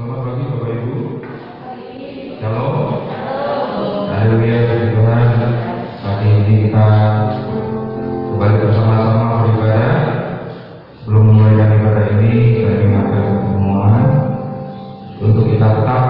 Selamat pagi Bapak Ibu. Shalom. Haleluya puji Tuhan. Pagi ini kita kembali bersama-sama beribadah. Sebelum memulai ibadah ini, saya ingatkan semua untuk kita tetap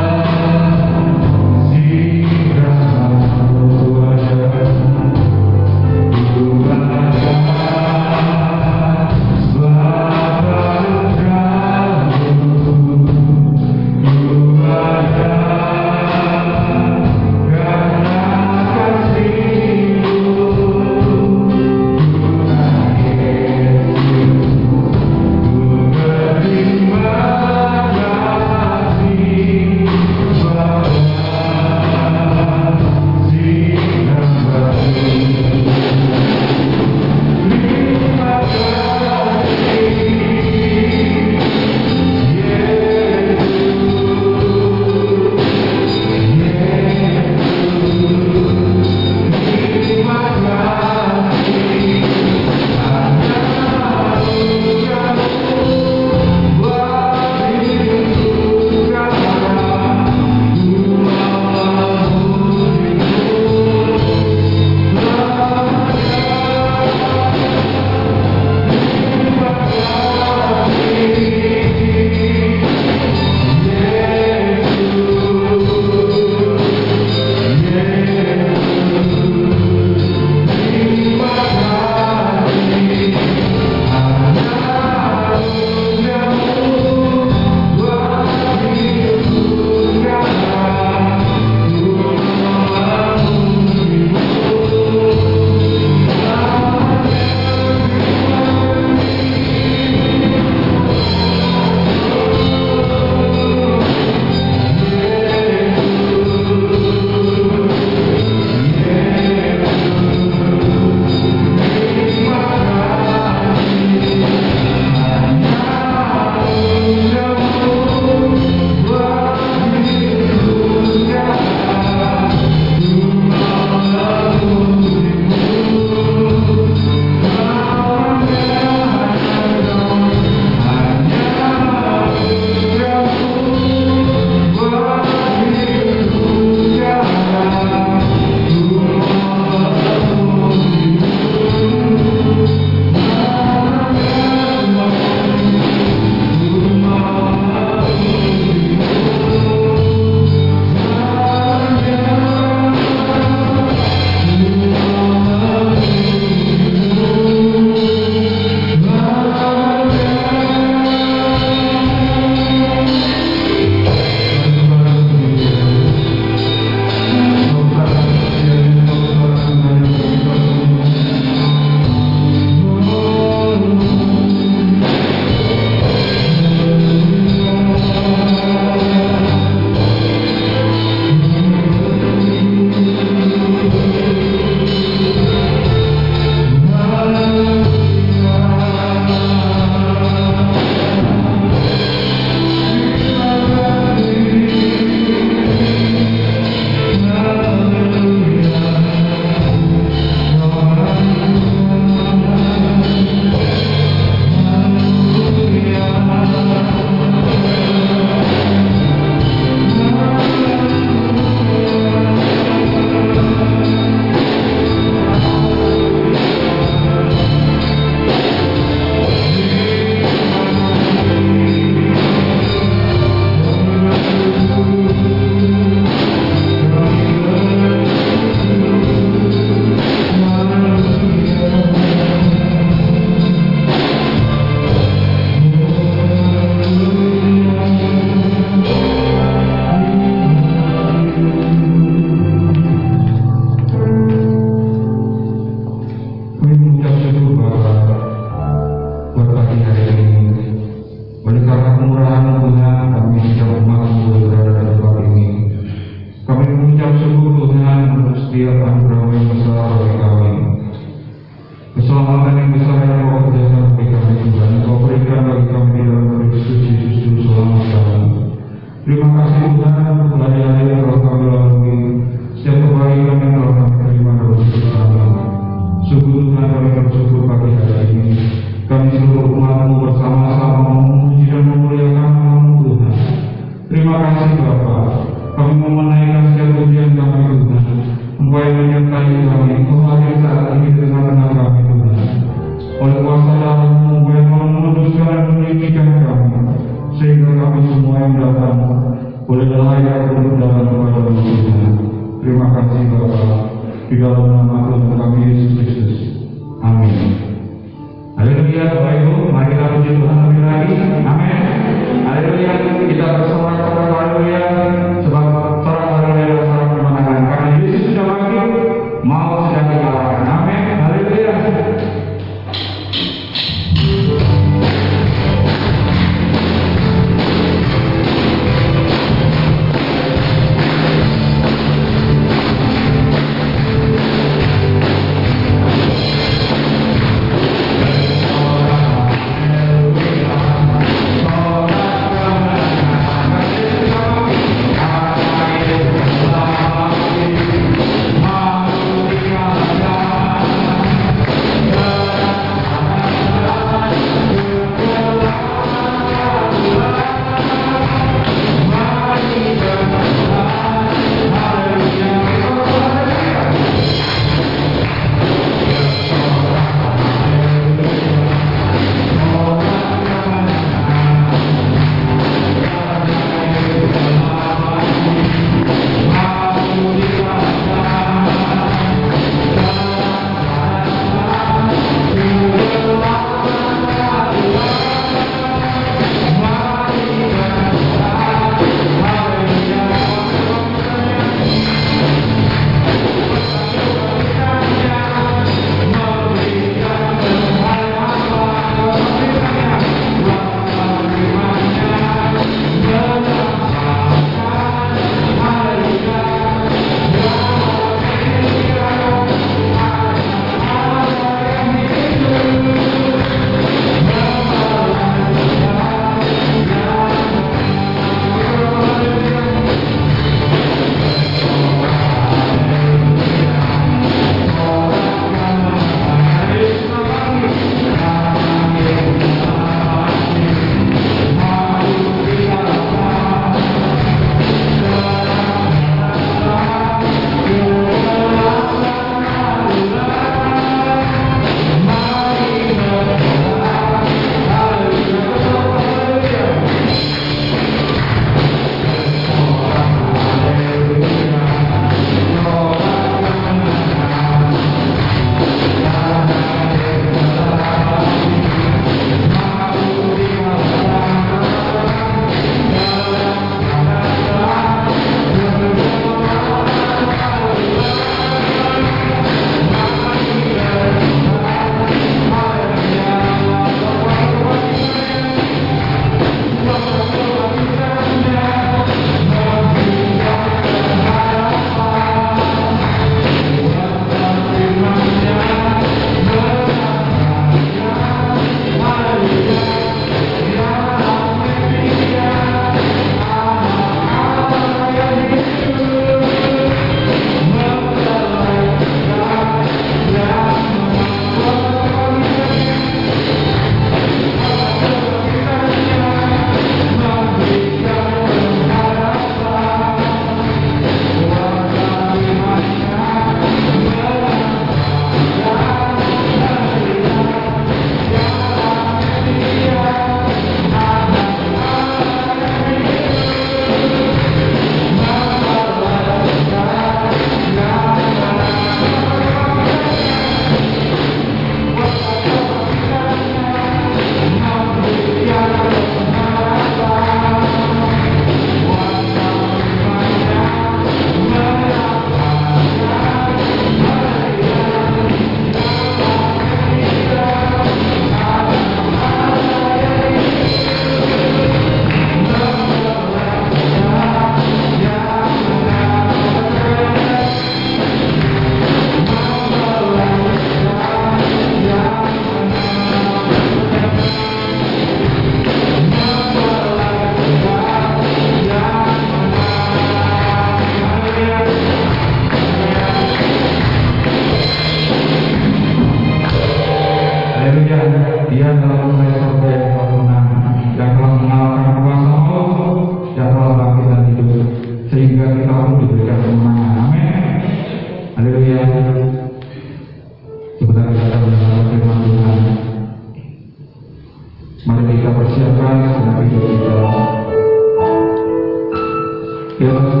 Yeah.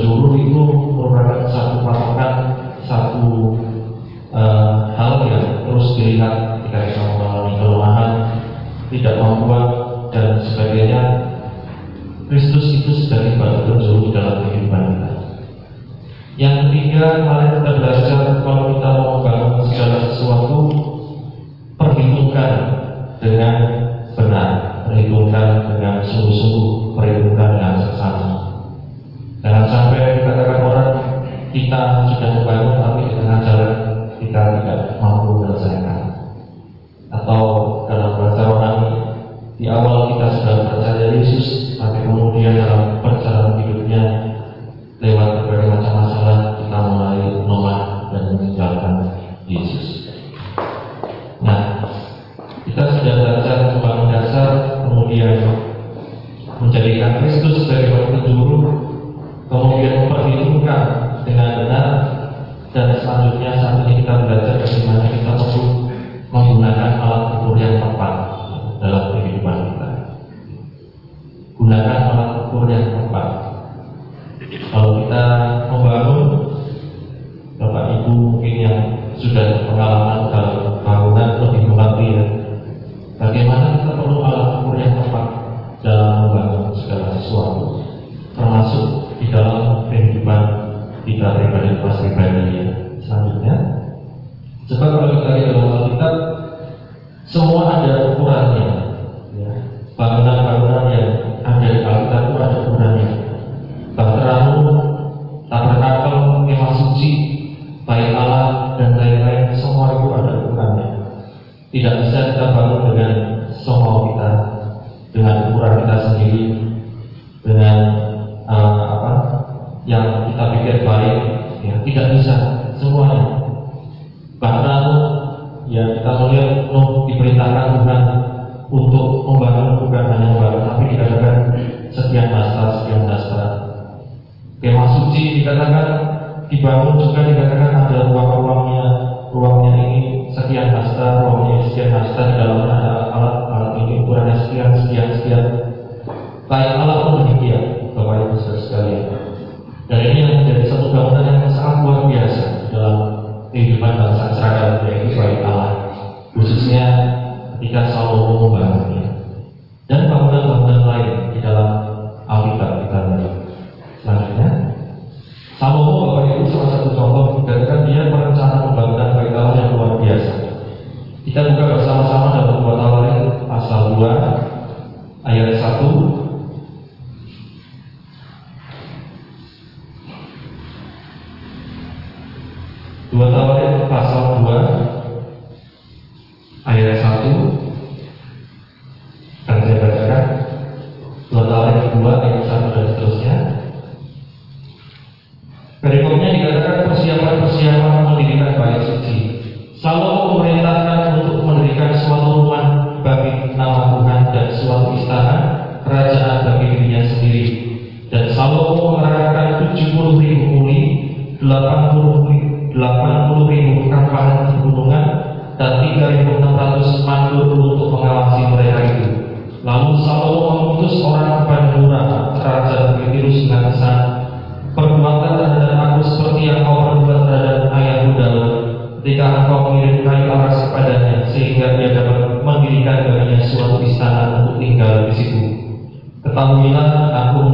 seluruh itu merupakan satu patokan satu uh, hal yang terus dilihat ketika kita mengalami kelemahan tidak membuat untuk membangun bukan hanya baru tapi dikatakan sekian masa sekian dasar. Tema suci dikatakan dibangun juga dikatakan ada ruang-ruangnya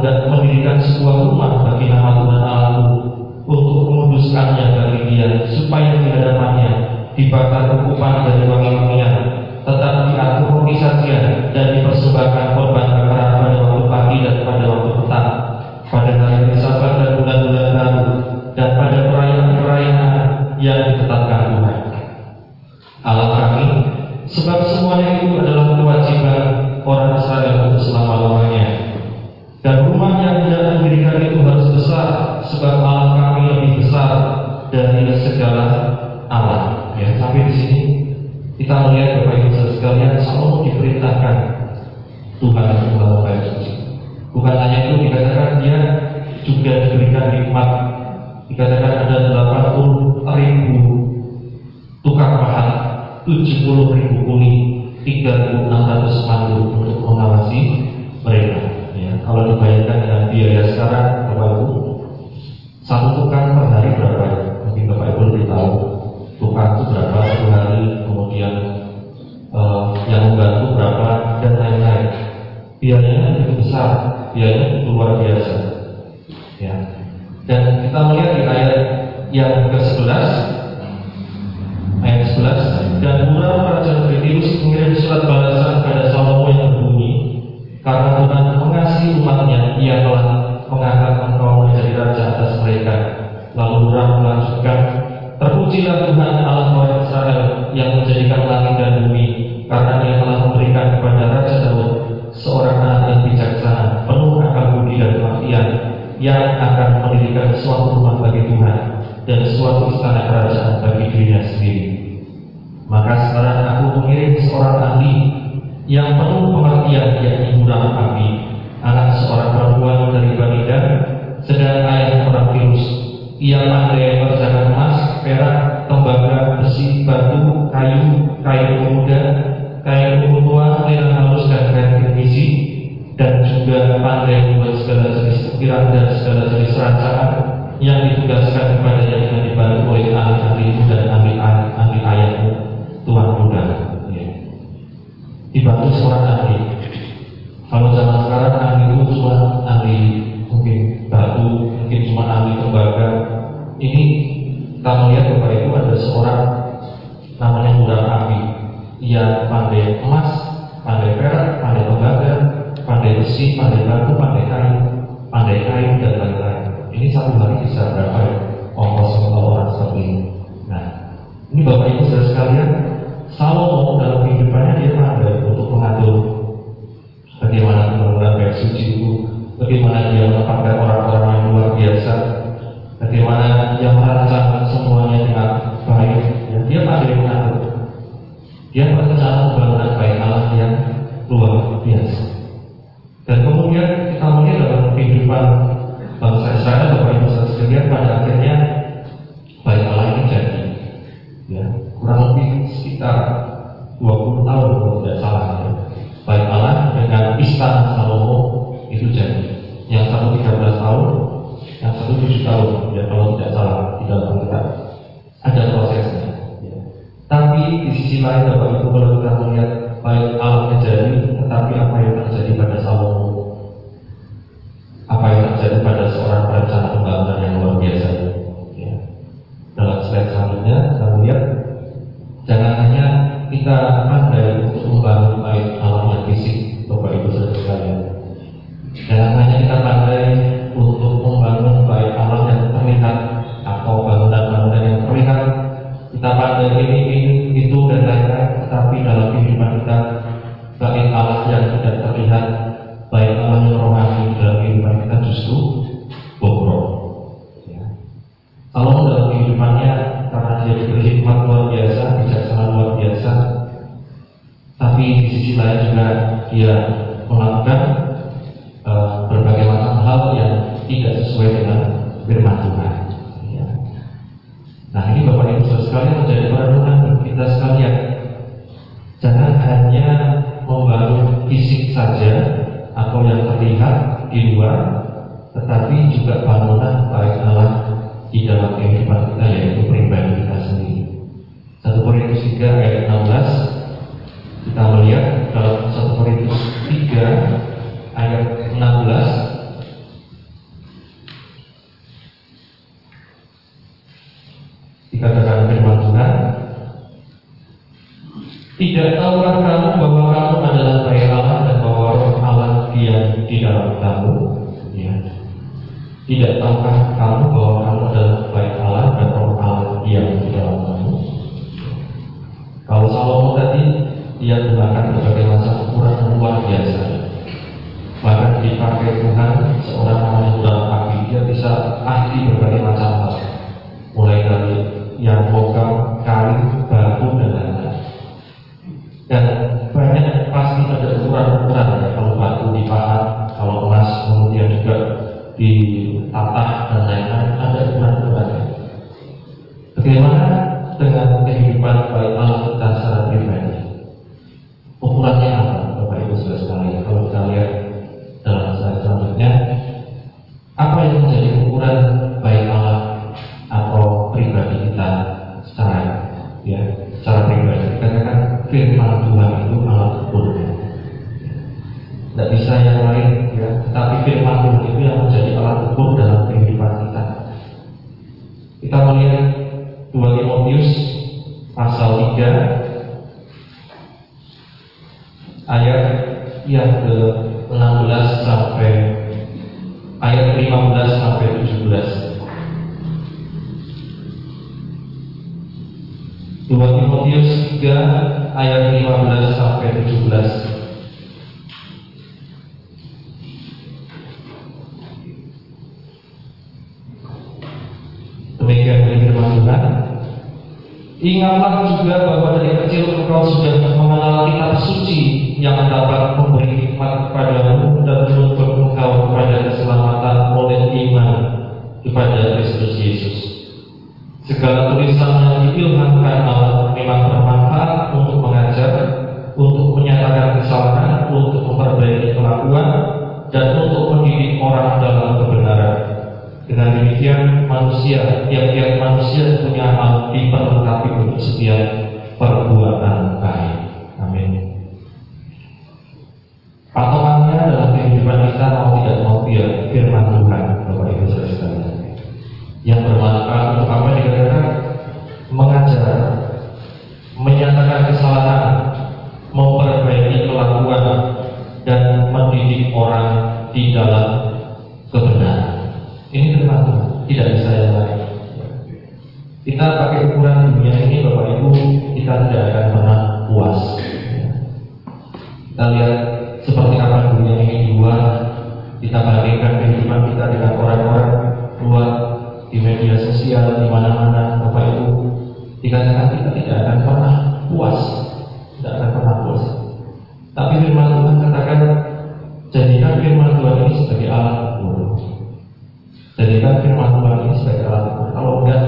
dan mendirikan sebuah rumah bagi nama Tuhan Allahmu untuk menguduskannya dari dia supaya di hadapannya dibakar hukuman dari wangi mulia tetapi aku berpisah dan dipersembahkan korban Iya, yang andai perjalanan emas, perak, tembaga, besi, batu, kayu, kayu muda, kayu tua, yang halus dan kayu dan juga pandai membuat segala jenis ukiran dan segala jenis rancang. Tuhan bisa berapa pandai untuk membangun baik alam yang terlihat atau bangunan-bangunan yang terlihat kita pandai ini, ini itu dan lain-lain tetapi dalam kehidupan kita baik Allah yang tidak terlihat baik Allah yang rohani dalam kehidupan kita justru bobrok ya. kalau dalam kehidupannya karena dia berhikmat luar biasa bijaksana luar biasa tapi di sisi lain juga dia kita tidak akan pernah puas, tidak akan pernah puas. Tapi firman Tuhan katakan, jadikan firman Tuhan ini sebagai alat ukur. Jadikan firman Tuhan ini sebagai alat ukur. Kalau enggak,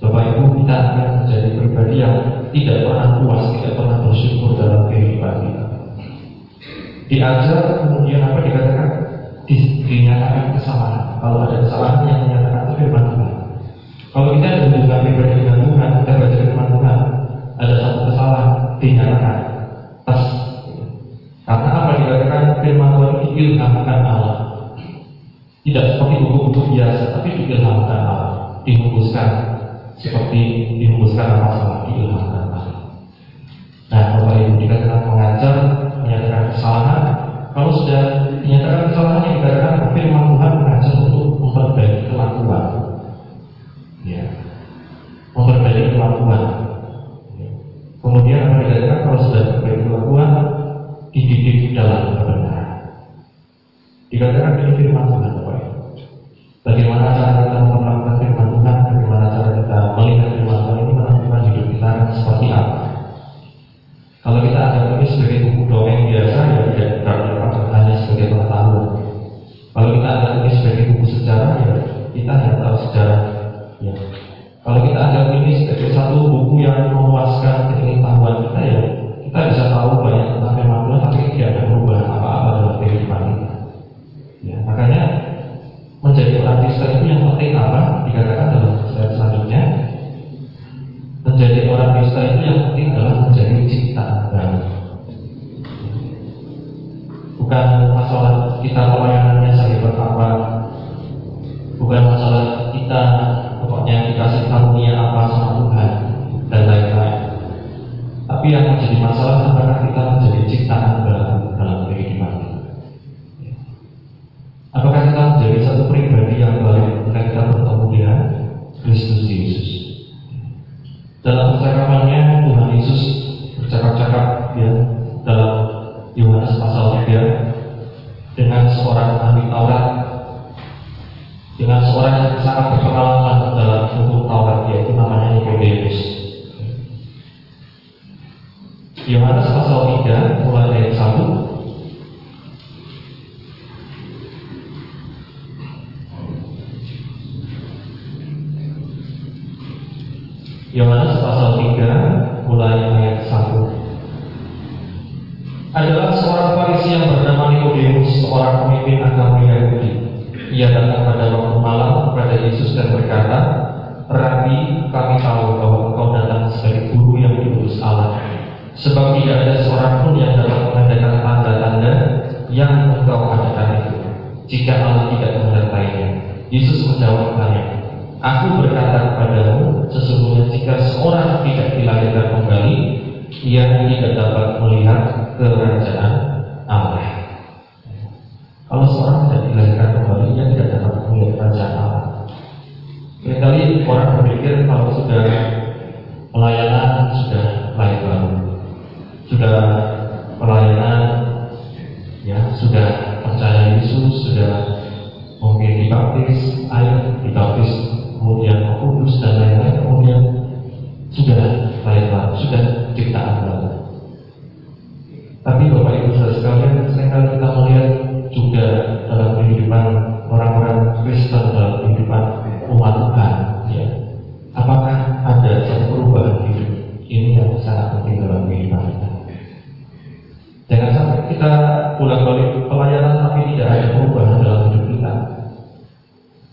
Bapak Ibu kita akan menjadi pribadi yang tidak pernah puas, tidak pernah bersyukur dalam kehidupan kita. Diajar kemudian apa dikatakan? Dinyatakan kesalahan dihembuskan seperti dihembuskan masalah di ilham dan Bapak Ibu jika kita mengajar menyatakan kesalahan. Kalau sudah menyatakan kesalahan yang dikatakan firman Tuhan mengajar untuk memperbaiki kelakuan ya. Memperbaiki kelakuan ya. kemudian apa dikatakan? Kalau sudah memperbaiki kelakuan dididik dalam kebenaran. Dikatakan ini firman Tuhan. satu buku yang memuaskan keinginan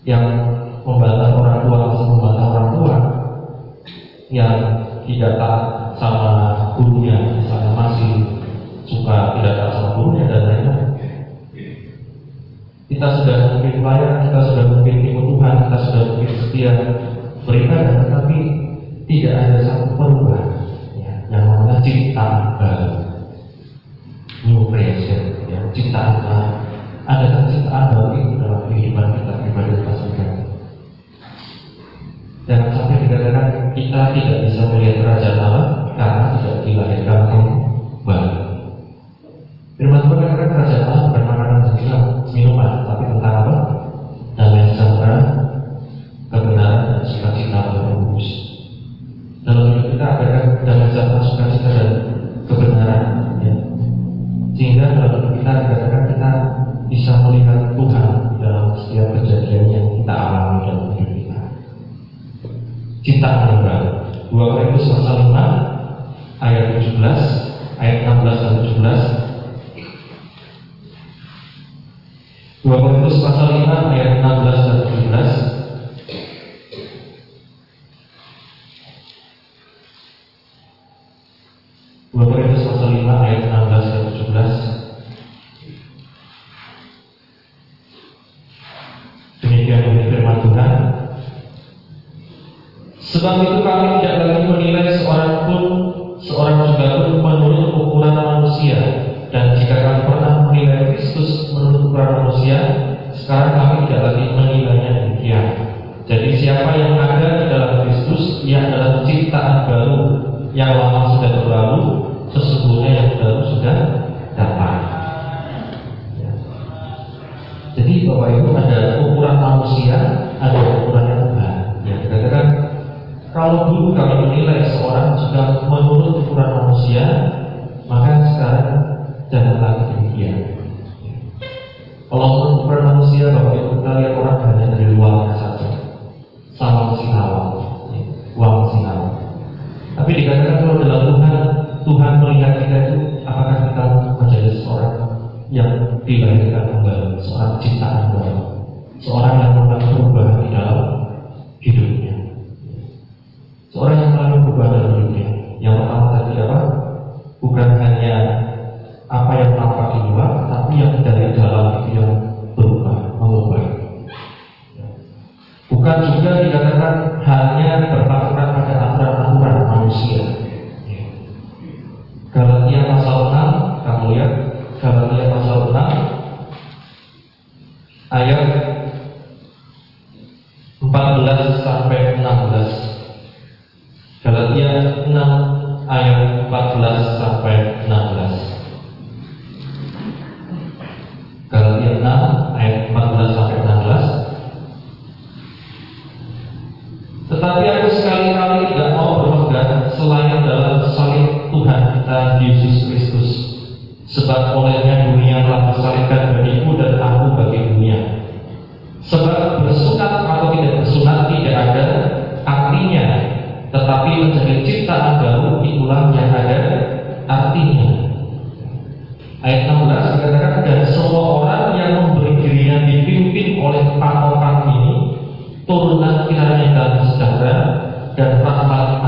yang membantah orang tua membantah orang tua yang tidak tak sama gurunya misalnya masih suka tidak tak sama gurunya dan lain-lain. Kita sudah mungkin bayar kita sudah mungkin ikut Tuhan kita sudah mungkin setia berikan, tetapi tidak ada satu perubahan ya, yang namanya cinta baru new creation ya, cinta baru la adalah mengilangnya dunia. Jadi siapa yang ada di dalam Kristus, ia adalah ciptaan baru yang lama dan masalah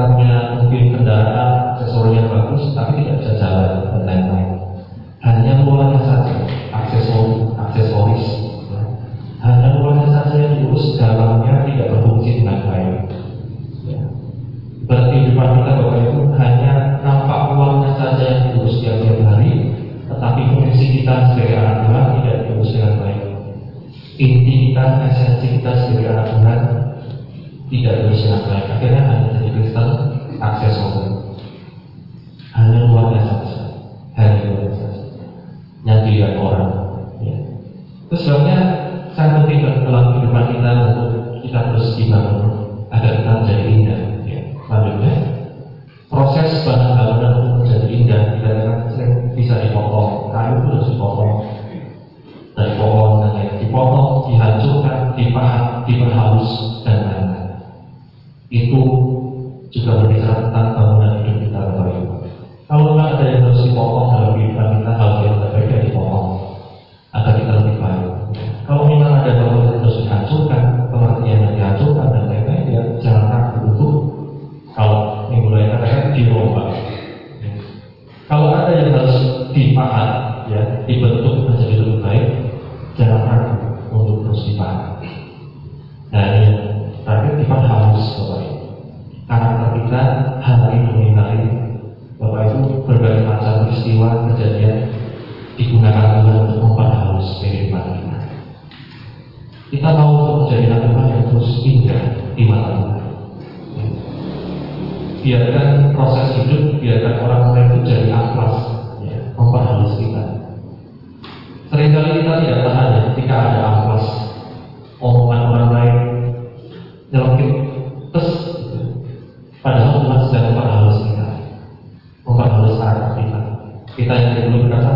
kita punya mobil kendaraan yang bagus tapi tidak bisa jalan dan lain-lain hanya luarnya saja aksesori aksesoris ya. hanya luarnya saja yang diurus dalamnya tidak berfungsi dengan baik ya. berarti depan kita bapak ibu hanya nampak uangnya saja yang diurus tiap tiap hari tetapi fungsi kita sebagai anak Tuhan tidak diurus dengan baik inti kita esensi kita sebagai anak Tuhan tidak diurus dengan baik akhirnya Huh?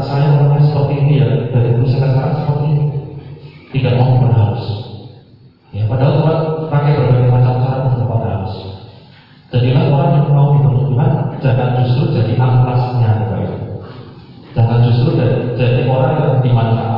saya ngomongnya seperti ini ya dari tulisan saya seperti ini. Tidak mau berharus ya padahal Tuhan pakai berbagai macam cara untuk berharus jadilah orang yang mau diperlukan jangan justru jadi amplasnya jangan justru jadi, jadi orang yang dimanfaatkan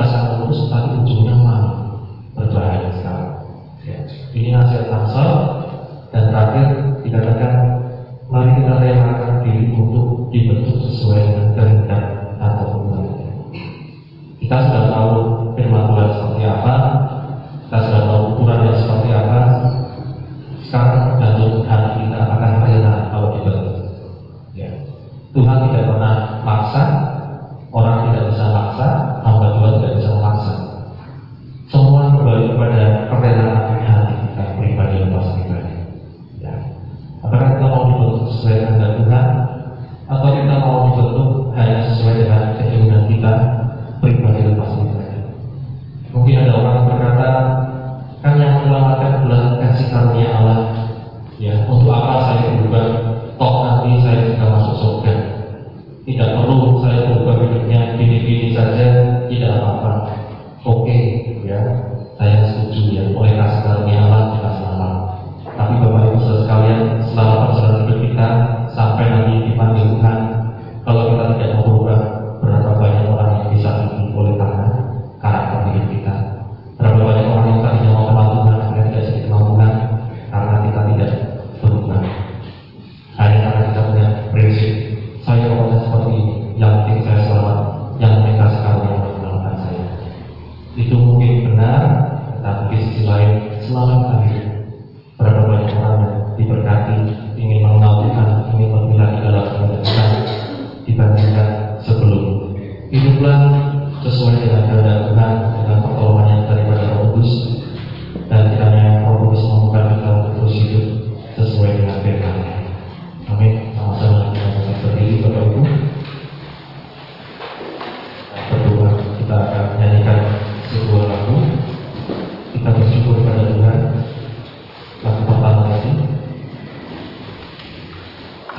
rasa lurus tapi ujungnya malu berbahaya sekali. Ya. Ini nasihat tangsel dan terakhir dikatakan mari kita relakan diri untuk dibentuk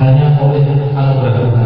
hanya oleh anugerah Tuhan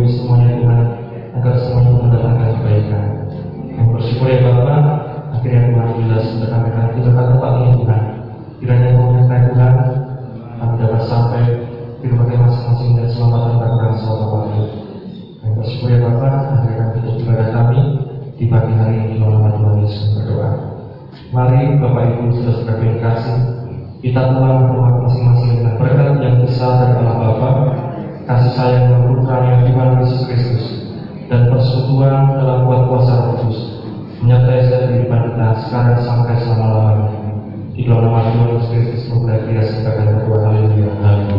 mengampuni semuanya Tuhan agar semuanya mendapatkan kebaikan. Kami bersyukur ya Bapa, akhirnya Tuhan bila sudah kami kami kita kata ini Tuhan. Kiranya kemuliaan Tuhan kami dapat sampai di rumah masing-masing dan selamat tentang bangsa Bapak Kami bersyukur ya Bapa, akhirnya kita ibadah kami di pagi hari ini dalam nama Tuhan Yesus berdoa. Mari Bapak Ibu sudah sudah berkasih, kita pulang rumah masing-masing dengan berkat yang besar dari Allah Bapa, kasih sayang berkurang yang di mana Yesus Kristus dan persekutuan dalam kuat kuasa Roh Kudus menyertai setiap kehidupan kita sekarang sampai selama-lamanya. Di dalam nama Tuhan Yesus Kristus, semoga kita sembahkan kekuatan yang Amin.